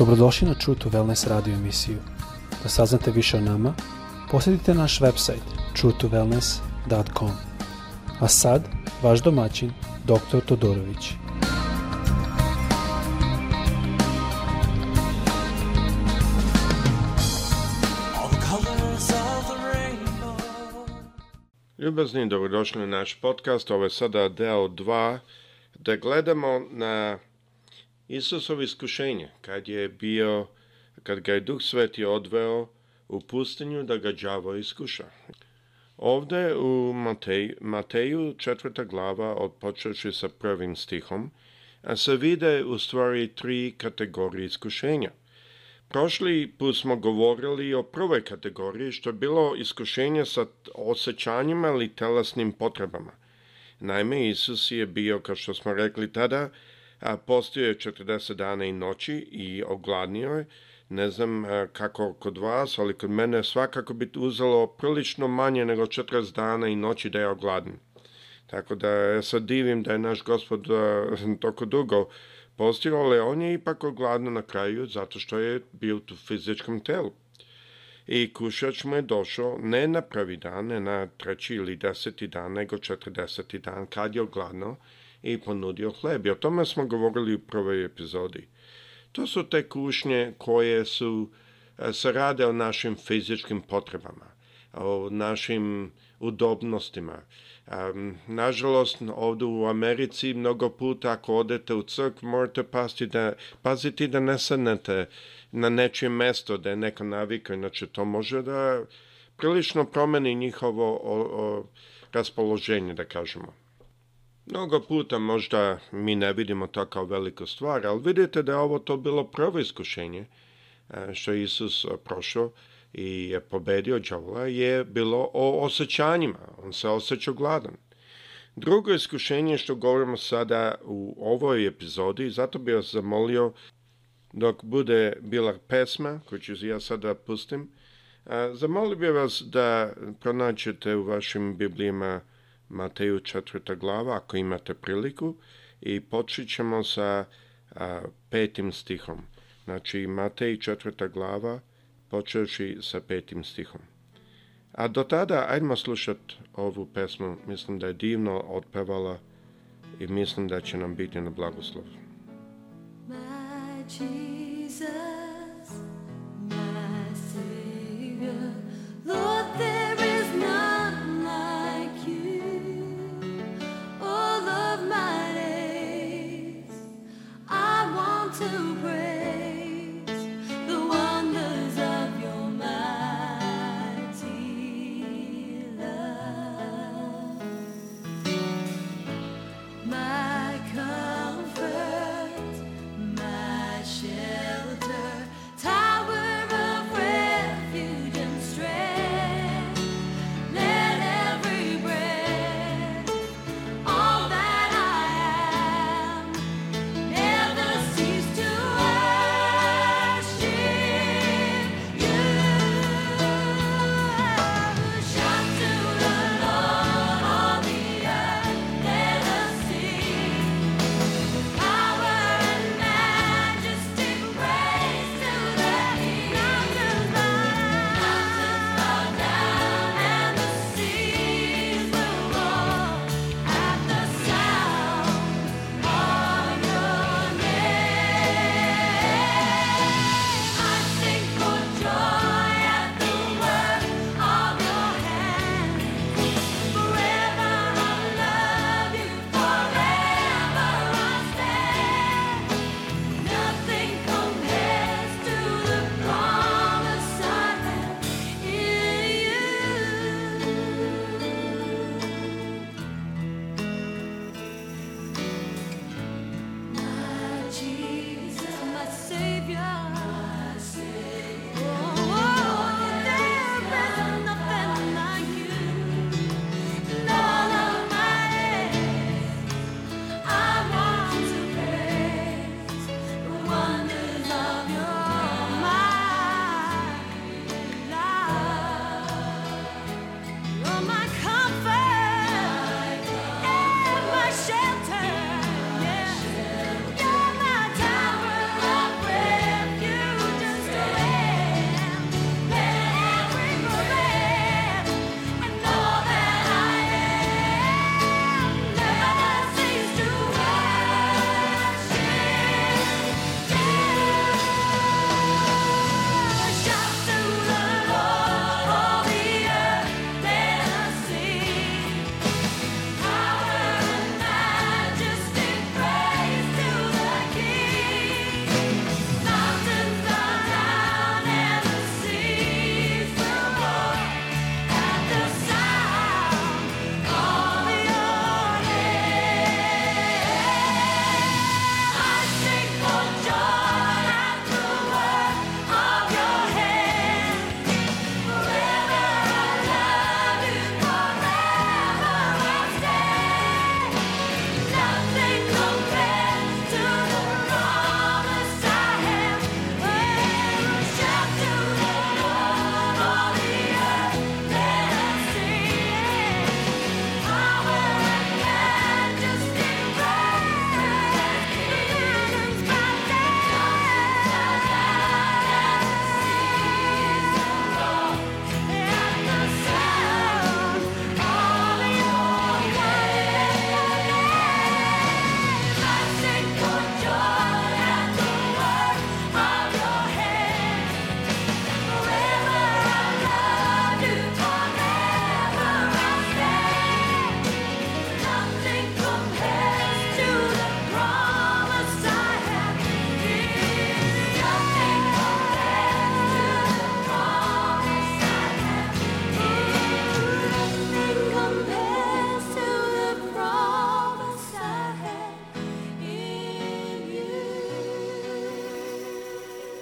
Dobrodošli na True to Wellness radio emisiju. Da saznate više o nama, posjetite naš website truetowellness.com. A sad, vaš domaćin, dr. Todorović. Ljubazni, dobrodošli na naš podcast. Ovo je sada deo 2 da gledamo na Isusovo iskušenje, kad je bio, kad ga je Duh Sveti odveo u pustinju da ga đavo iskuša. Ovde u Matej, Mateju četvrta glava, odpočeši sa prvim stihom, a se vide u stvari tri kategorije iskušenja. Prošli put smo govorili o prvoj kategoriji, što je bilo iskušenje sa osjećanjima ili telesnim potrebama. Naime, Isus je bio, kao što smo rekli tada, a, postio je 40 dana i noći i ogladnio je. Ne znam e, kako kod vas, ali kod mene svakako bi uzelo prilično manje nego 40 dana i noći da je ogladnim. Tako da ja e, sad divim da je naš gospod e, toliko dugo postio, ali on je ipak ogladno na kraju zato što je bio u fizičkom telu. I kušač mu je došao ne na prvi dan, ne na treći ili deseti dan, nego četrdeseti dan kad je ogladno i ponudio hleb. I o tome smo govorili u prvoj epizodi. To su te kušnje koje su e, se rade o našim fizičkim potrebama, o našim udobnostima. Um, nažalost, ovde u Americi mnogo puta ako odete u crkvu morate pasti da, paziti da ne sednete na nečije mesto da je neka navika, inače to može da prilično promeni njihovo o, o, raspoloženje, da kažemo. Mnogo puta možda mi ne vidimo to kao veliku stvar, ali vidite da je ovo to bilo prvo iskušenje e, što je Isus e, prošao i je pobedio đavola je bilo o osjećanjima. On se osjećao gladan. Drugo iskušenje što govorimo sada u ovoj epizodi, zato bih vas zamolio dok bude bila pesma, koju ću ja sada da pustim, e, zamolio bih vas da pronađete u vašim Biblijama Mateju četvrta glava, ako imate priliku, i počećemo sa a, petim stihom. Znači, Matej četvrta glava, počeši sa petim stihom. A do tada, ajmo slušati ovu pesmu, mislim da je divno otpevala i mislim da će nam biti na blagoslov. My Jesus.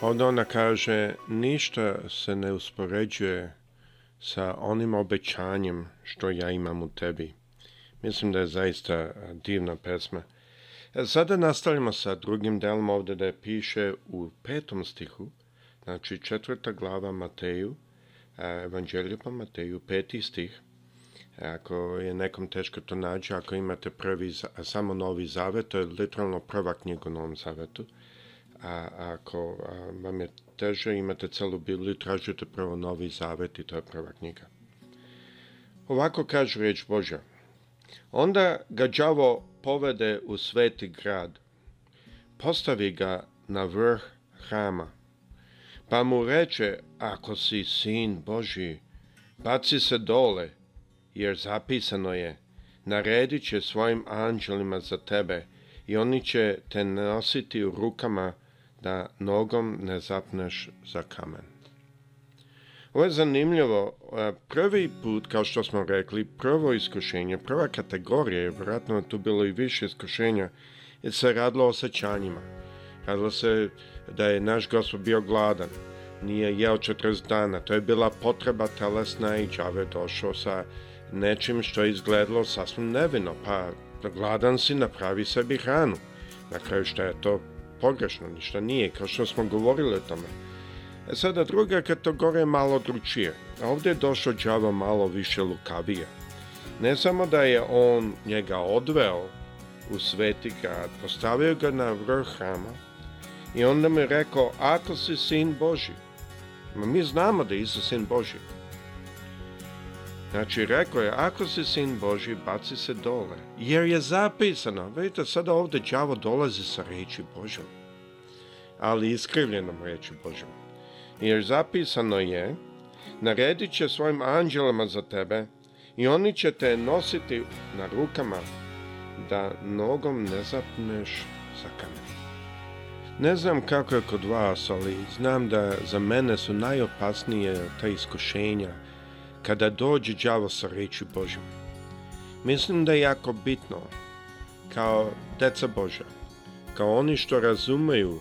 Onda ona kaže, ništa se ne uspoređuje sa onim obećanjem što ja imam u tebi. Mislim da je zaista divna pesma. E, sada nastavljamo sa drugim delom ovde da je piše u petom stihu, znači četvrta glava Mateju, e, Evanđelje po Mateju, peti stih. E, ako je nekom teško to nađe, ako imate prvi, samo novi zavet, to je literalno prva knjiga u Novom zavetu, a ako vam je teže, imate celu Bibliju, tražite prvo Novi Zavet i to je prva knjiga. Ovako kaže reč Božja. Onda ga đavo povede u sveti grad, postavi ga na vrh hrama, pa mu reče, ako si sin Boži, baci se dole, jer zapisano je, naredit će svojim anđelima za tebe i oni će te nositi u rukama da nogom ne zapneš za kamen. Ovo je zanimljivo. E, prvi put, kao što smo rekli, prvo iskušenje, prva kategorija, je vjerojatno tu bilo i više iskušenja, jer se radilo o osjećanjima. Radilo se da je naš gospod bio gladan, nije jeo 40 dana. To je bila potreba telesna i džave došao sa nečim što je izgledalo sasvim nevino. Pa gladan si, napravi sebi hranu. Na kraju što je to pogrešno, ništa nije, kao što smo govorili o tome. E sada druga kategorija je malo dručije, a ovdje je došao đava malo više lukavije. Ne samo da je on njega odveo u sveti grad, postavio ga na vrh hrama i onda mu je rekao, ako si sin Boži, ma mi znamo da je Isus sin Boži, Znači, rekao je, ako si sin Boži, baci se dole. Jer je zapisano, vidite, sada ovde đavo dolazi sa reči Božom. Ali iskrivljenom reči Božom. Jer zapisano je, naredit će svojim anđelama za tebe i oni će te nositi na rukama da nogom ne zapneš za kamen. Ne znam kako je kod vas, ali znam da za mene su najopasnije ta iskušenja kada dođe đavo sa reči Božom. Mislim da je jako bitno, kao deca Boža, kao oni što razumeju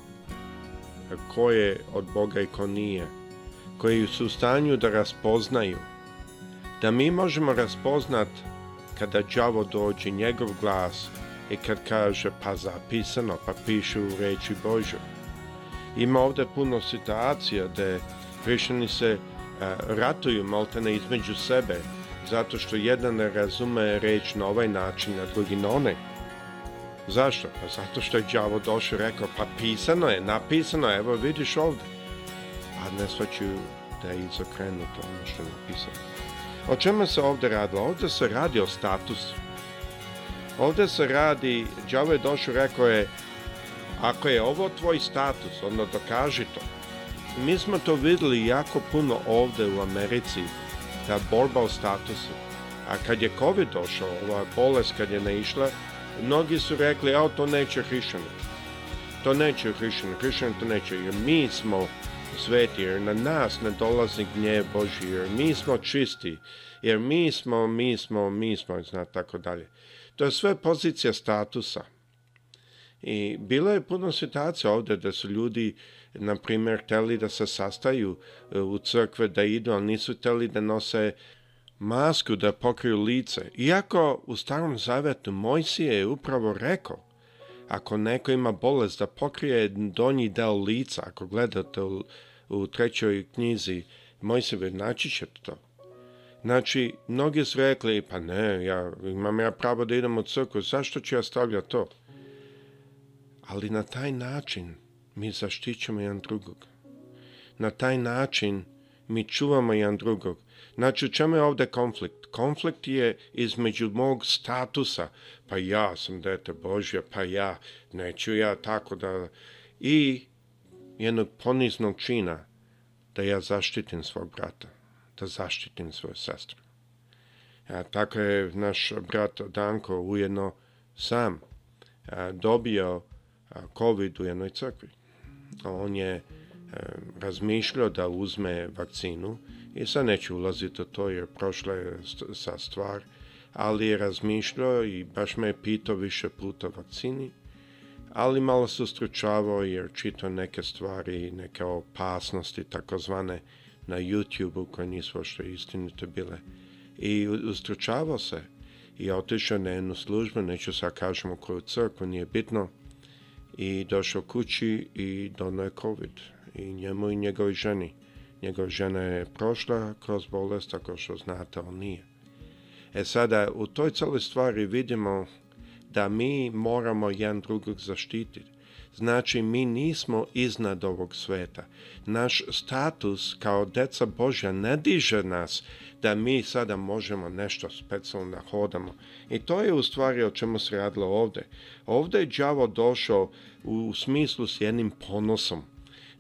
ko je od Boga i ko nije, koji su u stanju da raspoznaju, da mi možemo raspoznat kada đavo dođe njegov glas i kad kaže pa zapisano, pa piše u reči Božoj. Ima ovde puno situacija gdje hrišćani se ratuju maltene između sebe, zato što jedan razume reč na ovaj način, a drugi na onaj. Zašto? Pa zato što je đavo došao i rekao, pa pisano je, napisano je, evo vidiš ovdje. A ne svačuju da je izokrenuto ono što je napisano. O čemu se ovde radilo? Ovde se radi o statusu. Ovde se radi, đavo je došao i rekao je, ako je ovo tvoj status, onda dokaži to. Mi smo to videli jako puno ovde u Americi, ta borba o statusu. A kad je COVID došao, ova bolest kad je naišla, mnogi su rekli, a to neće hrišćani. To neće hrišćani, hrišćani to neće, jer mi smo sveti, jer na nas ne dolazi gnjev Boži, jer mi smo čisti, jer mi smo, mi smo, mi smo, i tako dalje. To je sve pozicija statusa. I bilo je puno situacija ovde da su ljudi, na primjer, hteli da se sastaju e, u crkve, da idu, ali nisu hteli da nose masku, da pokriju lice. Iako u starom zavetu Mojsije je upravo rekao, ako neko ima bolest, da pokrije donji deo lica, ako gledate u, u trećoj knjizi Mojsije, naći ćete to. Znači, mnogi su rekli, pa ne, ja, imam ja pravo da idem u crkvu, zašto ću ja stavljati to? Ali na taj način mi zaštićamo jedan drugog. Na taj način mi čuvamo jedan drugog. Znači, u čemu je ovde konflikt? Konflikt je između mog statusa. Pa ja sam dete Božje, pa ja, neću ja tako da... I jednog poniznog čina da ja zaštitim svog brata, da zaštitim svoju sestru. A, tako je naš brat Danko ujedno sam a, dobio COVID da u jednoj crkvi. On je e, razmišljao da uzme vakcinu i sad neću ulaziti u to jer prošla je sa stvar, ali je razmišljao i baš me je pitao više puta vakcini, ali malo se ustručavao jer čitao neke stvari, neke opasnosti takozvane na YouTube-u koje nisu što istinite bile. I ustručavao se i otišao na jednu službu, neću sad kažemo koju crkvu, nije bitno, i došao kući i donio je COVID i njemu i njegovoj ženi. Njegova žena je prošla kroz bolest, ako što znate, on nije. E sada, u toj celoj stvari vidimo da mi moramo jedan drugog zaštititi. Znači, mi nismo iznad ovog sveta. Naš status kao deca Božja ne diže nas da mi sada možemo nešto specijalno da hodamo. I to je u stvari o čemu se radilo ovde. Ovdje je đavo došao u smislu s jednim ponosom.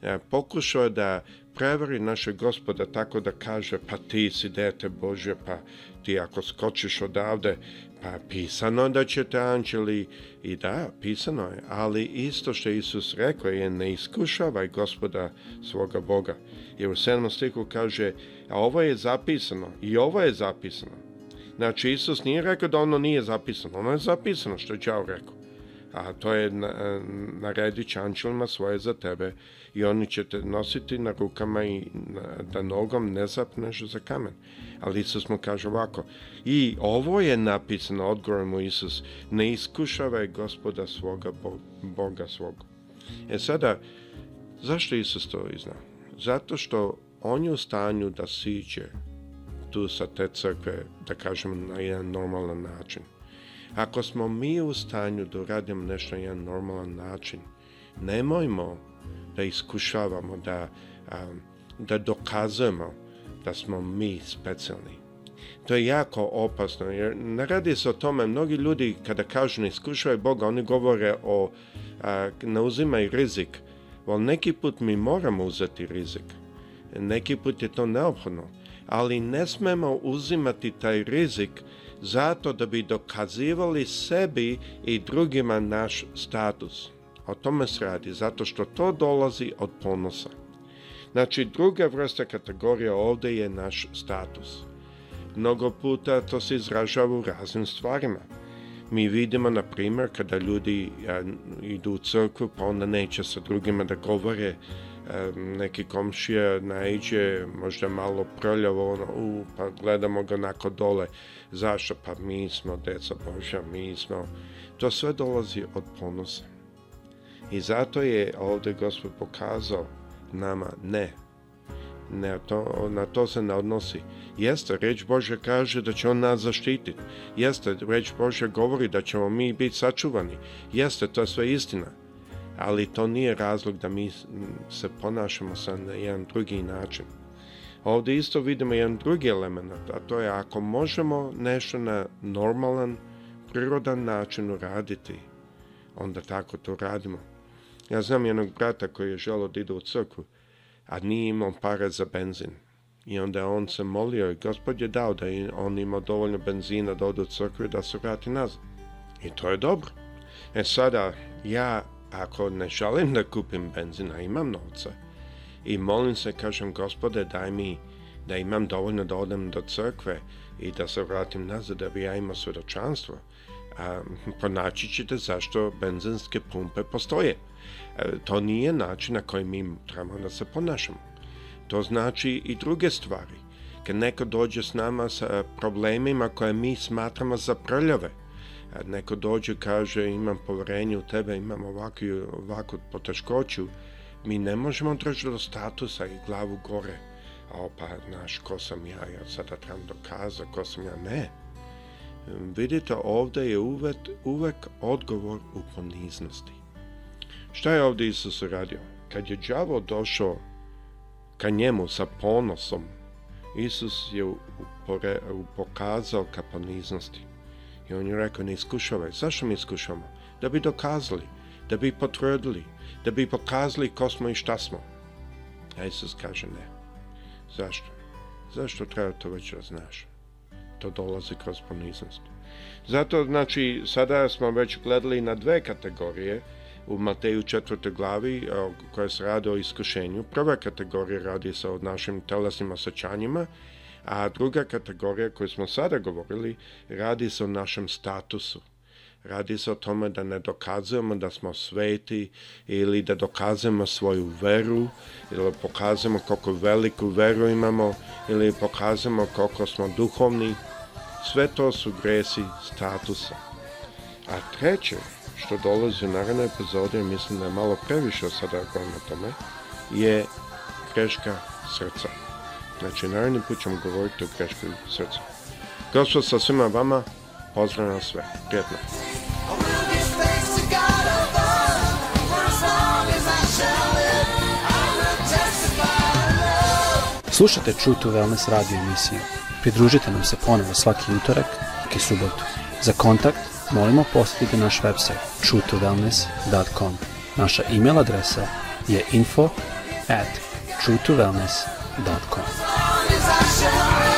E, pokušao je da prevari naše gospoda tako da kaže pa ti si dete Bože, pa ti ako skočiš odavde Pa pisano da ćete anđeli i da, pisano je, ali isto što Isus rekao je ne iskušavaj gospoda svoga Boga. Jer u sedmom stiku kaže, a ovo je zapisano i ovo je zapisano. Znači, Isus nije rekao da ono nije zapisano, ono je zapisano što je Ćao rekao a to je na, e, naredi čančilima svoje za tebe i oni će te nositi na rukama i na, da nogom ne zapneš za kamen. Ali Isus mu kaže ovako, i ovo je napisano, odgovor mu Isus, ne iskušavaj gospoda svoga, bo, Boga svog. E sada, zašto Isus to izna? Zato što on je u stanju da siđe tu sa te crkve, da kažem, na jedan normalan način. Ako smo mi u stanju da uradimo nešto na jedan normalan način, nemojmo da iskušavamo, da, da dokazujemo da smo mi specijalni. To je jako opasno, jer ne radi se o tome, mnogi ljudi kada kažu ne iskušaju Boga, oni govore o a, ne uzimaj rizik, ali neki put mi moramo uzeti rizik, neki put je to neophodno, ali ne smemo uzimati taj rizik zato da bi dokazivali sebi i drugima naš status. O tome se radi, zato što to dolazi od ponosa. Znači, druga vrsta kategorija ovde je naš status. Mnogo puta to se izražava u raznim stvarima. Mi vidimo, na primjer, kada ljudi idu u crkvu, pa onda neće sa drugima da govore neki komšija naiđe, možda malo prljavo, ono, u, pa gledamo ga nako dole. Zašto? Pa mi smo deca Božja, mi smo... To sve dolazi od ponosa. I zato je ovde Gospod pokazao nama ne. Ne, to, na to se ne odnosi. Jeste, reč Božja kaže da će on nas zaštititi. Jeste, reč Božja govori da ćemo mi biti sačuvani. Jeste, to je sve istina ali to nije razlog da mi se ponašamo sa na jedan drugi način. Ovde isto vidimo jedan drugi element, a to je ako možemo nešto na normalan, prirodan način uraditi, onda tako to radimo. Ja znam jednog brata koji je želio da ide u crkvu, a nije imao para za benzin. I onda on se molio i gospod je dao da on ima dovoljno benzina da ode u crkvu i da se vrati nazad. I to je dobro. E sada, ja ako ne želim da kupim benzina, imam novca. I molim se, kažem, gospode, daj mi da imam dovoljno da odem do crkve i da se vratim nazad da bi ja imao svedočanstvo. A, pronaći ćete zašto benzinske pumpe postoje. A, e, to nije način na koji mi trebamo da se ponašamo. To znači i druge stvari. Kad neko dođe s nama sa problemima koje mi smatramo za prljave, neko dođe kaže imam poverenje u tebe, imam ovakvu, ovakvu poteškoću, mi ne možemo doći do statusa i glavu gore. A pa, znaš, ko sam ja, ja sada trebam dokaza, ko sam ja, ne. Vidite, ovde je uvek, uvek odgovor u poniznosti. Šta je ovde Isus radio? Kad je đavo došao ka njemu sa ponosom, Isus je upore, pokazao ka poniznosti. I on je rekao, ne iskušavaj. Zašto mi iskušamo? Da bi dokazali, da bi potvrdili, da bi pokazali ko smo i šta smo. A Isus kaže ne. Zašto? Zašto treba to već da znaš? To dolazi kroz poniznost. Zato, znači, sada smo već gledali na dve kategorije u Mateju četvrtoj glavi koja se radi o iskušenju. Prva kategorija radi se o našim telesnim osjećanjima A druga kategorija koju smo sada govorili radi se o našem statusu. Radi se o tome da ne dokazujemo da smo sveti ili da dokazujemo svoju veru ili pokazujemo koliko veliku veru imamo ili pokazujemo koliko smo duhovni. Sve to su gresi statusa. A treće, što dolazi u narednoj epizodi, mislim da je malo previše sada govorim o tome, je greška srca. Znači, naredni put ćemo govoriti o greškoj srca. Gospod sa svima vama, pozdrav na sve. Prijetno. Slušate True to Wellness radio emisiju. Pridružite nam se ponovo svaki utorak i subotu. Za kontakt molimo posjetite naš website truetowellness.com. Naša email adresa je info at truetowellness.com. the